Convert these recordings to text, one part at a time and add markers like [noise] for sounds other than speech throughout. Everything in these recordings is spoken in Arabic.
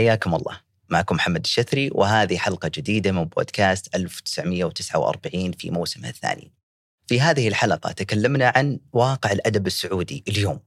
حياكم الله. معكم محمد الشثري وهذه حلقة جديدة من بودكاست 1949 في موسمه الثاني. في هذه الحلقة تكلمنا عن واقع الأدب السعودي اليوم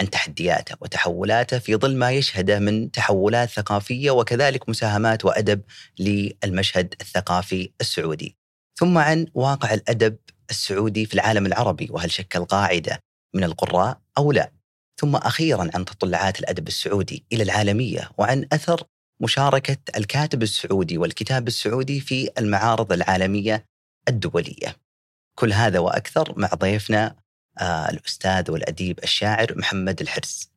عن تحدياته وتحولاته في ظل ما يشهده من تحولات ثقافية وكذلك مساهمات وأدب للمشهد الثقافي السعودي. ثم عن واقع الأدب السعودي في العالم العربي وهل شكل قاعدة من القراء أو لا. ثم أخيرا عن تطلعات الأدب السعودي إلى العالمية وعن أثر مشاركة الكاتب السعودي والكتاب السعودي في المعارض العالمية الدولية. كل هذا وأكثر مع ضيفنا آه الأستاذ والأديب الشاعر محمد الحرس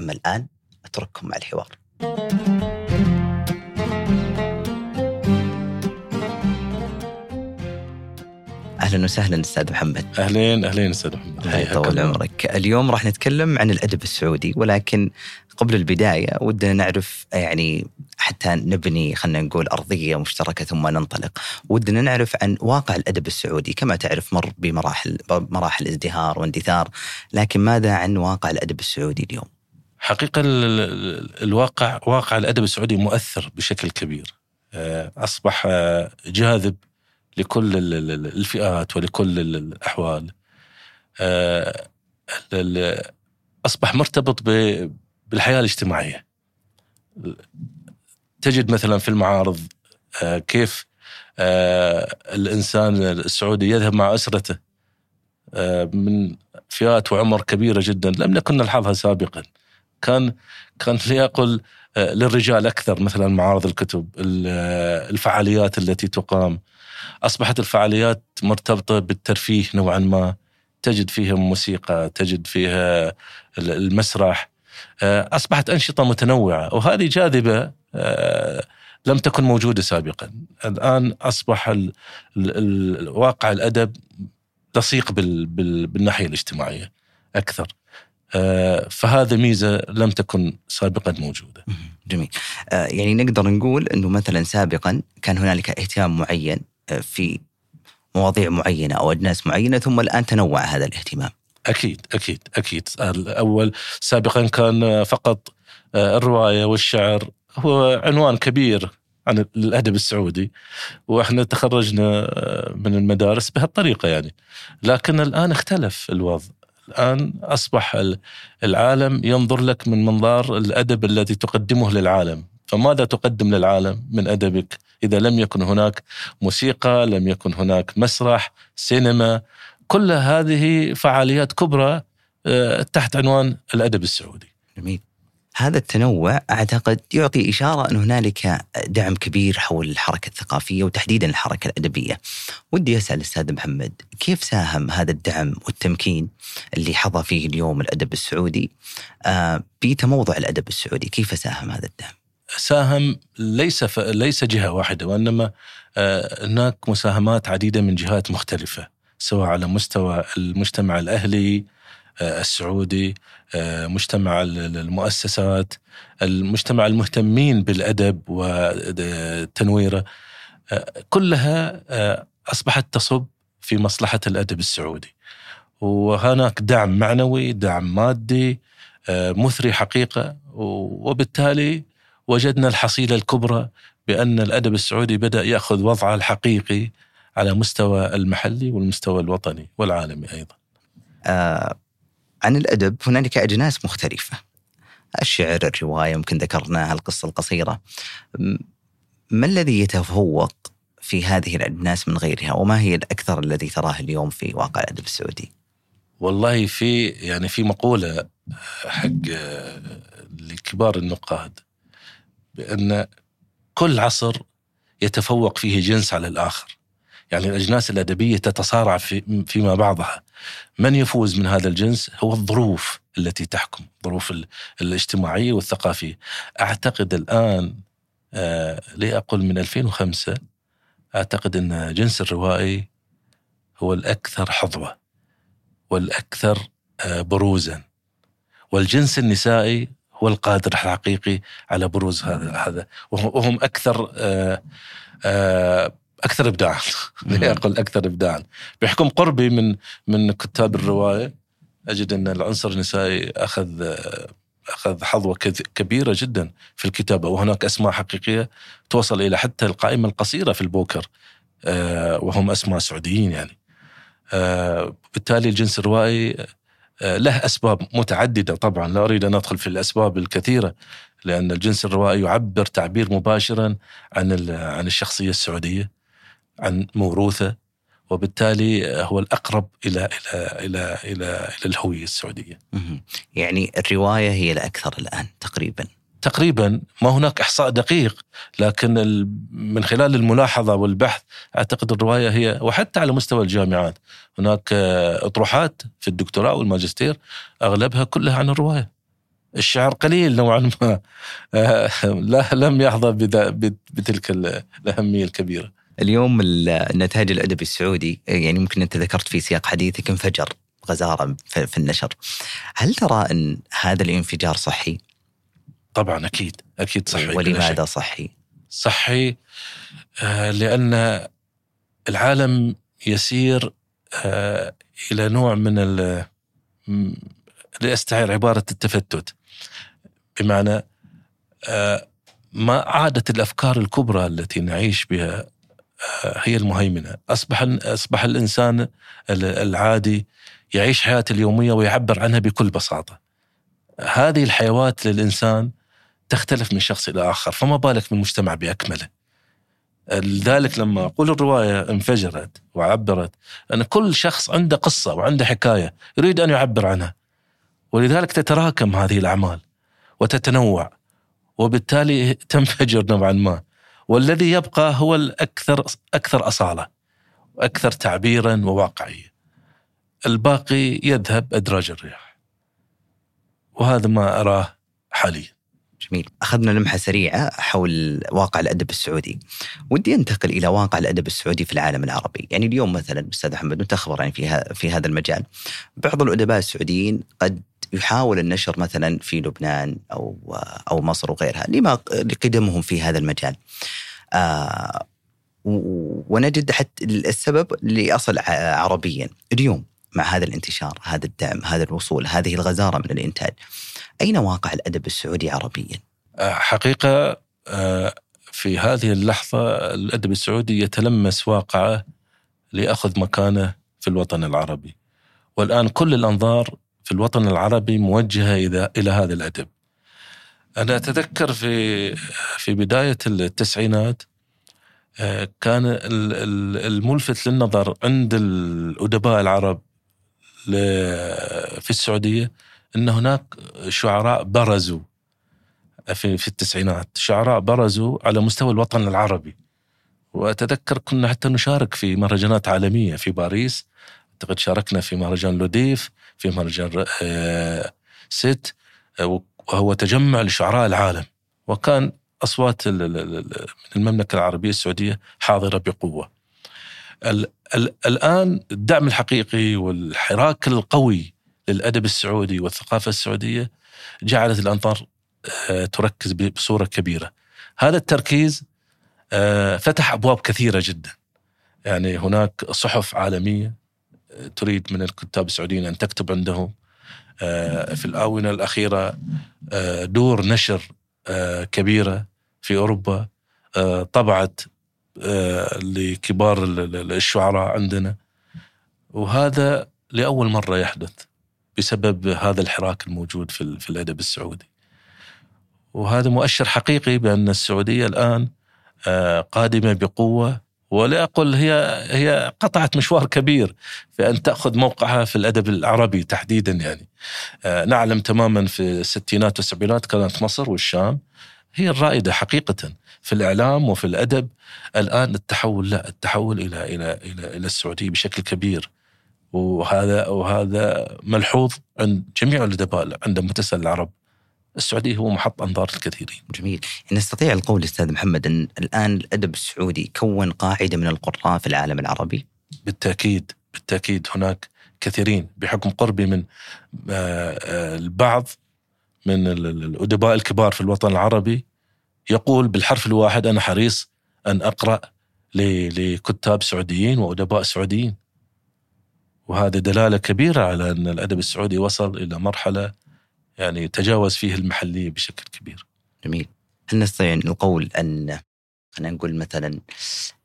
أما الآن أترككم مع الحوار. أهلا وسهلا أستاذ محمد. أهلين أهلين أستاذ محمد. الله يطول عمرك. اليوم راح نتكلم عن الأدب السعودي ولكن قبل البداية ودنا نعرف يعني حتى نبني خلينا نقول أرضية مشتركة ثم ننطلق. ودنا نعرف عن واقع الأدب السعودي. كما تعرف مر بمراحل مراحل ازدهار واندثار. لكن ماذا عن واقع الأدب السعودي اليوم؟ حقيقة الواقع واقع الأدب السعودي مؤثر بشكل كبير. آه، أصبح آه، جاذب لكل الفئات ولكل الأحوال. آه، أصبح مرتبط بالحياة الاجتماعية. تجد مثلا في المعارض آه، كيف آه، الإنسان السعودي يذهب مع أسرته من فئات وعمر كبيرة جدا. لم نكن نلحظها سابقا. كان كان ليقل للرجال أكثر مثلا معارض الكتب الفعاليات التي تقام. أصبحت الفعاليات مرتبطة بالترفيه نوعا ما. تجد فيها موسيقى تجد فيها المسرح. آه، أصبحت أنشطة متنوعة وهذه جاذبة آه، لم تكن موجودة سابقا. الآن أصبح الواقع الأدب لصيق بالناحية الاجتماعية أكثر. آه، فهذا ميزة لم تكن سابقا موجودة. جميل. يعني نقدر نقول إنه مثلا سابقا كان هنالك اهتمام معين في مواضيع معينة أو أجناس معينة ثم الآن تنوع هذا الاهتمام. أكيد أكيد أكيد الأول سابقا كان فقط آه، الرواية والشعر هو عنوان كبير عن الأدب السعودي وإحنا تخرجنا آه، من المدارس بهالطريقة يعني لكن الآن اختلف الوضع الآن أصبح العالم ينظر لك من منظار الأدب الذي تقدمه للعالم فماذا تقدم للعالم من أدبك إذا لم يكن هناك موسيقى، لم يكن هناك مسرح، سينما، كل هذه فعاليات كبرى آه، تحت عنوان الأدب السعودي. جميل. هذا التنوع أعتقد يعطي إشارة أن هنالك دعم كبير حول الحركة الثقافية وتحديدا الحركة الأدبية. ودي أسأل أستاذ محمد كيف ساهم هذا الدعم والتمكين اللي حظى فيه اليوم الأدب السعودي آه، بتموضع الأدب السعودي؟ كيف ساهم هذا الدعم؟ ساهم ليس ف... ليس جهة واحدة وإنما آه، هناك مساهمات عديدة من جهات مختلفة سواء على مستوى المجتمع الأهلي السعودي آه، مجتمع المؤسسات المجتمع المهتمين بالأدب وتنويره كلها أصبحت تصب في مصلحة الأدب السعودي وهناك دعم معنوي دعم مادي مثري حقيقة وبالتالي وجدنا الحصيلة الكبرى بأن الأدب السعودي بدأ يأخذ وضعه الحقيقي على مستوى المحلي والمستوى الوطني والعالمي أيضا. آه عن الأدب هنالك أجناس مختلفة. الشعر، الرواية، يمكن ذكرناها القصة القصيرة. ما الذي يتفوق في هذه الأجناس من غيرها وما هي الأكثر الذي تراه اليوم في واقع الأدب السعودي؟ والله في يعني في مقولة حق لكبار النقاد بأن كل عصر يتفوق فيه جنس على الآخر يعني الأجناس الأدبية تتصارع في فيما بعضها من يفوز من هذا الجنس هو الظروف التي تحكم الظروف الاجتماعية والثقافية أعتقد الآن آه لأقل من 2005 أعتقد أن جنس الروائي هو الأكثر حظوة والأكثر آه بروزا. والجنس النسائي هو القادر الحقيقي على بروز هذا هذا. وهم أكثر آه، آه، أكثر ابداعا [laughs] أقل أكثر ابداعا بحكم قربي من من كتاب الرواية. أجد أن العنصر النسائي أخذ آه، أخذ حظوة كبيرة جدا في الكتابة وهناك أسماء حقيقية توصل إلى حتى القائمة القصيرة في البوكر وهم أسماء سعوديين يعني. بالتالي الجنس الروائي له أسباب متعددة طبعا. لا أريد أن أدخل في الأسباب الكثيرة لأن الجنس الروائي يعبر تعبير مباشرا عن عن الشخصية السعودية. عن موروثة وبالتالي هو الأقرب إلى إلى إلى إلى, إلى الهوية السعودية. يعني الرواية هي الأكثر الآن تقريبا. تقريبا ما هناك إحصاء دقيق لكن من خلال الملاحظة والبحث أعتقد الرواية هي وحتى على مستوى الجامعات هناك أطروحات في الدكتوراه والماجستير أغلبها كلها عن الرواية. الشعر قليل نوعا ما [laughs] لا لم يحظى بتلك الأهمية الكبيرة. اليوم النتاج الأدبي السعودي يعني ممكن أنت ذكرت في سياق حديثك انفجر غزارة في النشر. هل ترى أن هذا الانفجار صحي؟ طبعا أكيد أكيد صحي ولماذا صحي؟ صحي آه، لأن العالم يسير آه، إلى نوع من ال لاستعير عبارة التفتت بمعنى آه، ما عادت الأفكار الكبرى التي نعيش بها هي المهيمنة، أصبح أصبح الإنسان العادي يعيش حياته اليومية ويعبر عنها بكل بساطة. هذه الحيوات للإنسان تختلف من شخص إلى آخر، فما بالك بالمجتمع بأكمله. لذلك لما أقول الرواية انفجرت وعبرت أن كل شخص عنده قصة وعنده حكاية يريد أن يعبر عنها. ولذلك تتراكم هذه الأعمال وتتنوع وبالتالي تنفجر نوعا ما. والذي يبقى هو الأكثر أكثر أصالة وأكثر تعبيرا وواقعية. الباقي يذهب أدراج الرياح. وهذا ما أراه حاليا. جميل. أخذنا لمحة سريعة حول واقع الأدب السعودي. ودي أنتقل إلى واقع الأدب السعودي في العالم العربي. يعني اليوم مثلا أستاذ أحمد أنت يعني في, في هذا المجال. بعض الأدباء السعوديين قد يحاول النشر مثلا في لبنان أو أو مصر وغيرها لما لقدمهم في هذا المجال. آه ونجد حتى السبب لأصل عربيا اليوم مع هذا الانتشار هذا الدعم هذا الوصول هذه الغزارة من الإنتاج. أين واقع الأدب السعودي عربيا؟ آه، حقيقة آه، في هذه اللحظة الأدب السعودي يتلمس واقعه لياخذ مكانه في الوطن العربي. والآن كل الأنظار في الوطن العربي موجهة إلى هذا الأدب. أنا أتذكر في في بداية التسعينات آه، كان الملفت للنظر عند الأدباء العرب في السعودية إن هناك شعراء برزوا في في التسعينات، شعراء برزوا على مستوى الوطن العربي. وأتذكر كنا حتى نشارك في مهرجانات عالمية في باريس أعتقد شاركنا في مهرجان لوديف في مهرجان آه، ست آه، وهو تجمع لشعراء العالم وكان أصوات من المملكة العربية السعودية حاضرة بقوة. الآن الدعم الحقيقي والحراك القوي للأدب السعودي والثقافة السعودية جعلت الأنظار آه، تركز بصورة كبيرة. هذا التركيز فتح أبواب كثيرة جدا. يعني هناك صحف عالمية تريد من الكتاب السعوديين أن تكتب عندهم آه، في الآونة الأخيرة آه، دور نشر آه، كبيرة في أوروبا طبعت لكبار الشعراء عندنا وهذا لأول مرة يحدث بسبب هذا الحراك الموجود في في الأدب السعودي. وهذا مؤشر حقيقي بأن السعودية الآن قادمة بقوة ولا أقول هي هي قطعت مشوار كبير في أن تأخذ موقعها في الأدب العربي تحديدا يعني. آه نعلم تماما في الستينات والسبعينات كانت مصر والشام هي الرائدة حقيقة في الإعلام وفي الأدب. الآن التحول لا التحول إلى إلى إلى إلى السعودية بشكل كبير. وهذا وهذا ملحوظ عند جميع الأدباء عندما تسأل العرب. السعودية هو محط أنظار الكثيرين. جميل. نستطيع القول أستاذ محمد أن الآن الأدب السعودي كون قاعدة من القراء في العالم العربي؟ بالتأكيد بالتأكيد هناك كثيرين بحكم قربي من آه، آه، البعض من الأدباء الكبار في الوطن العربي يقول بالحرف الواحد أنا حريص أن أقرأ لكتاب سعوديين وأدباء سعوديين. وهذا دلالة كبيرة على أن الأدب السعودي وصل إلى مرحلة يعني تجاوز فيه المحلية بشكل كبير. جميل. هل نستطيع القول أن خلينا نقول مثلا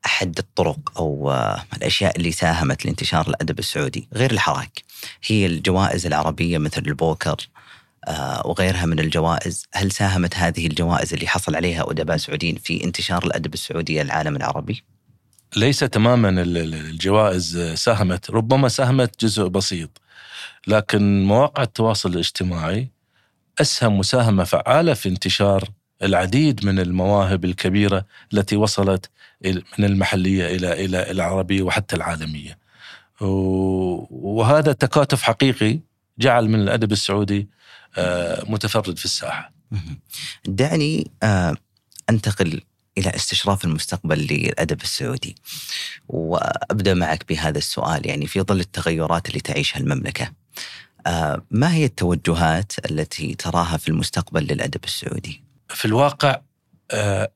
أحد الطرق أو الأشياء اللي ساهمت لانتشار الأدب السعودي غير الحراك هي الجوائز العربية مثل البوكر آه، وغيرها من الجوائز. هل ساهمت هذه الجوائز اللي حصل عليها أدباء سعوديين في انتشار الأدب السعودي العالم العربي؟ ليس تماما الجوائز ساهمت ربما ساهمت جزء بسيط لكن مواقع التواصل الاجتماعي أسهم مساهمة فعالة في انتشار العديد من المواهب الكبيرة التي وصلت من المحلية إلى إلى العربية وحتى العالمية. وهذا تكاتف حقيقي جعل من الأدب السعودي آه، متفرد في الساحة. دعني آه، أنتقل إلى استشراف المستقبل للأدب السعودي وأبدأ معك بهذا السؤال يعني في ظل التغيرات اللي تعيشها المملكة. آه، ما هي التوجهات التي تراها في المستقبل للأدب السعودي؟ في الواقع آه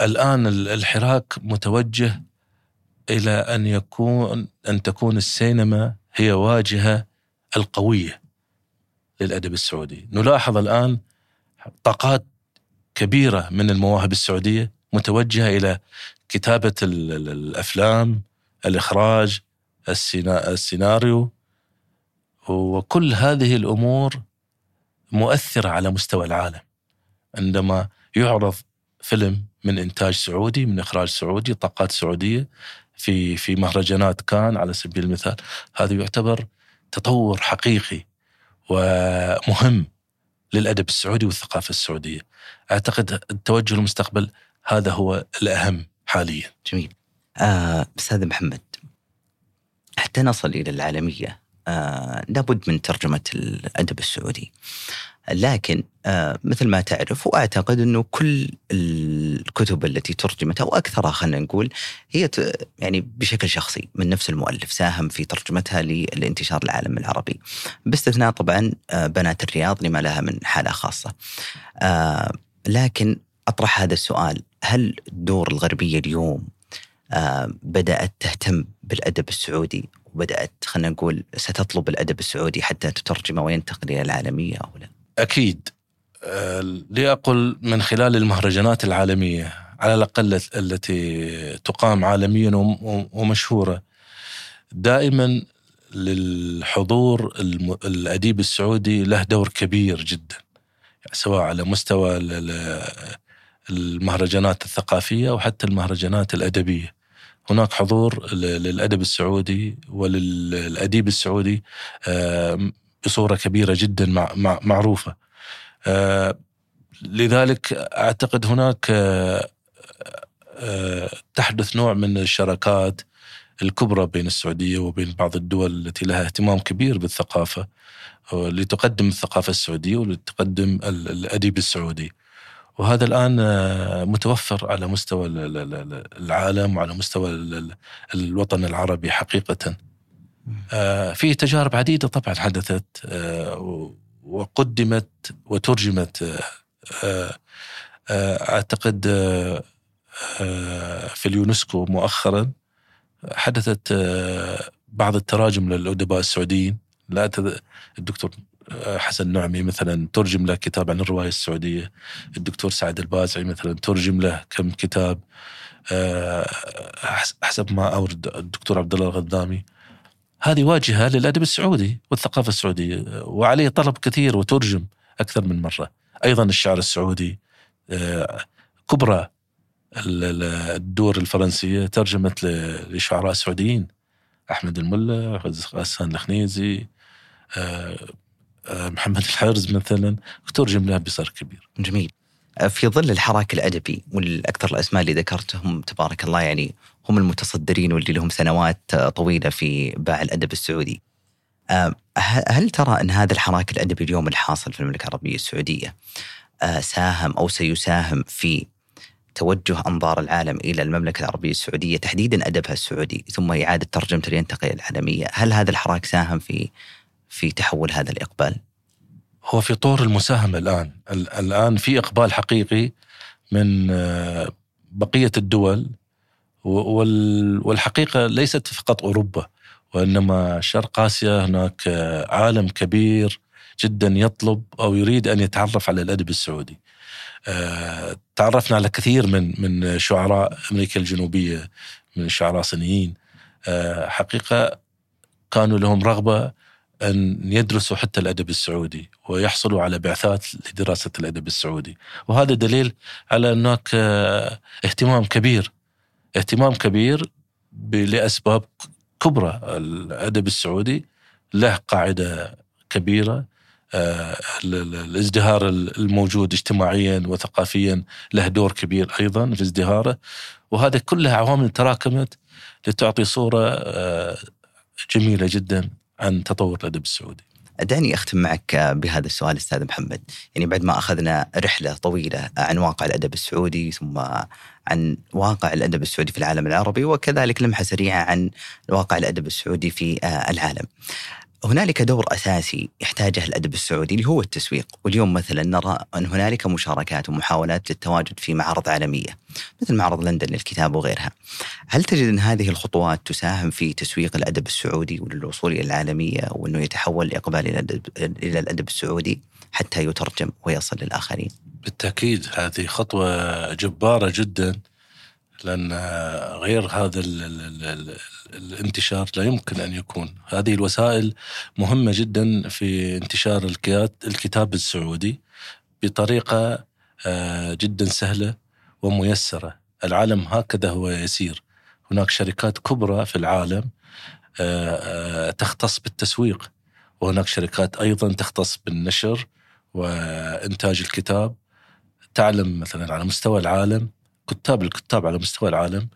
الآن الحراك متوجه إلى أن يكون أن تكون السينما هي واجهة القوية للأدب السعودي نلاحظ الآن طاقات كبيرة من المواهب السعودية متوجهة إلى كتابة الأفلام الإخراج السيناريو وكل هذه الأمور مؤثرة على مستوى العالم عندما يعرض فيلم من إنتاج سعودي من إخراج سعودي طاقات سعودية في في مهرجانات كان على سبيل المثال هذا يعتبر تطور حقيقي ومهم للأدب السعودي والثقافة السعودية. أعتقد التوجه المستقبل هذا هو الأهم حاليا. جميل. آه أستاذ محمد حتى نصل إلى العالمية آه لابد من ترجمة الأدب السعودي. لكن آه مثل ما تعرف وأعتقد إنه كل الكتب التي ترجمت أو أكثرها خلينا نقول هي يعني بشكل شخصي من نفس المؤلف ساهم في ترجمتها لانتشار العالم العربي باستثناء طبعا آه بنات الرياض لما لها من حالة خاصة. آه لكن أطرح هذا السؤال هل دور الغربية اليوم بدأت تهتم بالأدب السعودي وبدات خلينا نقول ستطلب الأدب السعودي حتى تترجمه وينتقل إلى العالمية أو لا؟ أكيد آه، لأقل من خلال المهرجانات العالمية على الأقل التي تقام عالميا ومشهورة دائما للحضور الأديب السعودي له دور كبير جدا سواء على مستوى المهرجانات الثقافية وحتى المهرجانات الأدبية هناك حضور للأدب السعودي وللأديب السعودي آه، بصورة كبيرة جدا مع معروفة. آه، لذلك أعتقد هناك آه، آه، تحدث نوع من الشراكات الكبرى بين السعودية وبين بعض الدول التي لها اهتمام كبير بالثقافة لتقدم الثقافة السعودية ولتقدم الأديب السعودي. وهذا الآن متوفر على مستوى العالم وعلى مستوى الوطن العربي حقيقة. آه، في تجارب عديدة طبعا حدثت آه، وقدمت وترجمت آه، أعتقد في اليونسكو مؤخرا حدثت بعض التراجم للأدباء السعوديين لا الدكتور حسن نعمي مثلا ترجم له كتاب عن الرواية السعودية. الدكتور سعد البازعي مثلا ترجم له كم كتاب. حسب ما أورد الدكتور عبد الله الغذامي هذه واجهة للأدب السعودي والثقافة السعودية وعليه طلب كثير وترجم أكثر من مرة. أيضا الشعر السعودي آه، كبرى الدور الفرنسية ترجمت لشعراء سعوديين. أحمد الملا غسان الخنيزي آه، آه، محمد الحرز مثلا ترجم لها بصر كبير. جميل. في ظل الحراك الأدبي والأكثر الأسماء اللي ذكرتهم تبارك الله يعني هم المتصدرين واللي لهم سنوات طويلة في باع الأدب السعودي. آه، هل ترى أن هذا الحراك الأدبي اليوم الحاصل في المملكة العربية السعودية آه، ساهم أو سيساهم في توجه أنظار العالم إلى المملكة العربية السعودية تحديدا أدبها السعودي ثم إعادة ترجمته لينتقل العالمية، هل هذا الحراك ساهم في في تحول هذا الإقبال؟ هو في طور المساهمة الآن، الآن في إقبال حقيقي من آه، بقية الدول والحقيقة ليست فقط أوروبا وإنما شرق آسيا هناك عالم كبير جدا يطلب أو يريد أن يتعرف على الأدب السعودي. آه، تعرفنا على كثير من من شعراء أمريكا الجنوبية من شعراء صينيين آه، حقيقة كانوا لهم رغبة أن يدرسوا حتى الأدب السعودي ويحصلوا على بعثات لدراسة الأدب السعودي. وهذا دليل على هناك آه، اهتمام كبير. اهتمام كبير لأسباب كبرى. الأدب السعودي له قاعدة كبيرة آه، الازدهار الموجود اجتماعيا وثقافيا له دور كبير أيضا في ازدهاره. وهذا كلها عوامل تراكمت لتعطي صورة آه، جميلة جدا. عن تطور الأدب السعودي. دعني أختم معك بهذا السؤال أستاذ محمد، يعني بعد ما أخذنا رحلة طويلة عن واقع الأدب السعودي ثم عن واقع الأدب السعودي في العالم العربي وكذلك لمحة سريعة عن واقع الأدب السعودي في العالم. هنالك دور أساسي يحتاجه الأدب السعودي اللي هو التسويق، واليوم مثلا نرى أن هنالك مشاركات ومحاولات للتواجد في معارض عالمية مثل معرض لندن للكتاب وغيرها. هل تجد أن هذه الخطوات تساهم في تسويق الأدب السعودي وللوصول إلى العالمية وأنه يتحول اقبال إلى الادب, إلى الأدب السعودي حتى يترجم ويصل للآخرين؟ بالتأكيد هذه خطوة جبارة جدا لأن غير هذا الانتشار لا يمكن أن يكون. هذه الوسائل مهمة جدا في انتشار الكتاب السعودي بطريقة آه، جدا سهلة وميسرة. العالم هكذا هو يسير. هناك شركات كبرى في العالم آه، آه، تختص بالتسويق وهناك شركات أيضا تختص بالنشر وإنتاج الكتاب. تعلم مثلا على مستوى العالم كتاب الكتاب على مستوى العالم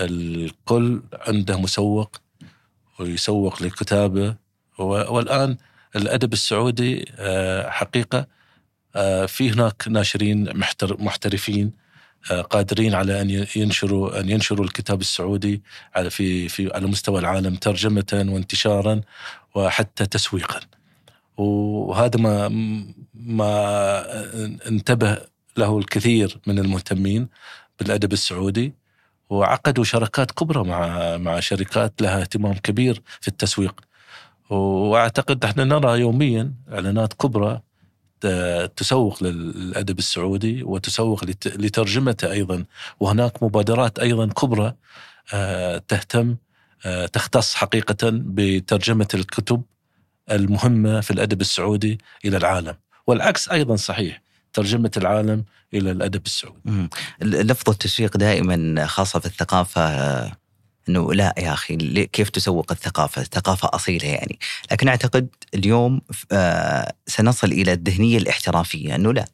الكل عنده مسوق ويسوق لكتابه والآن الأدب السعودي آه، حقيقة آه، في هناك ناشرين محترفين آه، قادرين على أن ينشروا أن ينشروا الكتاب السعودي على في في على مستوى العالم ترجمة وانتشارا وحتى تسويقا. وهذا ما ما انتبه له الكثير من المهتمين بالأدب السعودي وعقدوا شراكات كبرى مع مع شركات لها اهتمام كبير في التسويق. وأعتقد إحنا نرى يوميا إعلانات كبرى تسوق للأدب السعودي وتسوق لترجمته أيضا. وهناك مبادرات أيضا كبرى آه، تهتم آه، تختص حقيقه بترجمة الكتب المهمة في الأدب السعودي إلى العالم. والعكس أيضا صحيح ترجمة العالم إلى الأدب السعودي. لفظ التسويق دائما خاصة في الثقافة إنه لا يا أخي كيف تسوق الثقافة؟ الثقافه أصيلة يعني، لكن أعتقد اليوم آه، سنصل إلى الذهنية الاحترافية إنه لا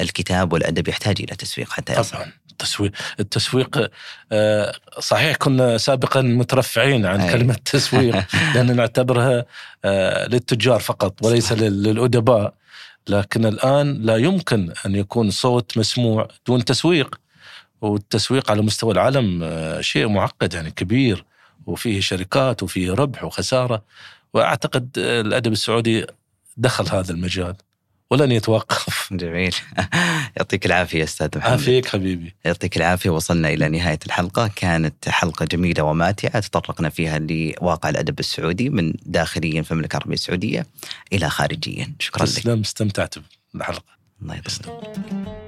الكتاب والأدب يحتاج إلى تسويق حتى يصل. طبعا التسويق التسويق آه، صحيح كنا سابقا مترفعين عن أي. كلمة تسويق [laughs] لأن نعتبرها آه، للتجار فقط وليس للأدباء لكن الآن لا يمكن أن يكون صوت مسموع دون تسويق. والتسويق على مستوى العالم آه، شيء معقد يعني كبير. وفيه شركات وفيه ربح وخسارة. وأعتقد الأدب السعودي دخل هذا المجال. ولن يتوقف. [laughs] جميل. [laughs] يعطيك العافية أستاذ محمد. عافيك حبيبي. يعطيك العافية. وصلنا إلى نهاية الحلقة. كانت حلقة جميلة وماتعة. تطرقنا فيها لواقع الأدب السعودي من داخليا في المملكة العربية السعودية إلى خارجيا شكرا لك. تسلم استمتعت بالحلقة. الله يطول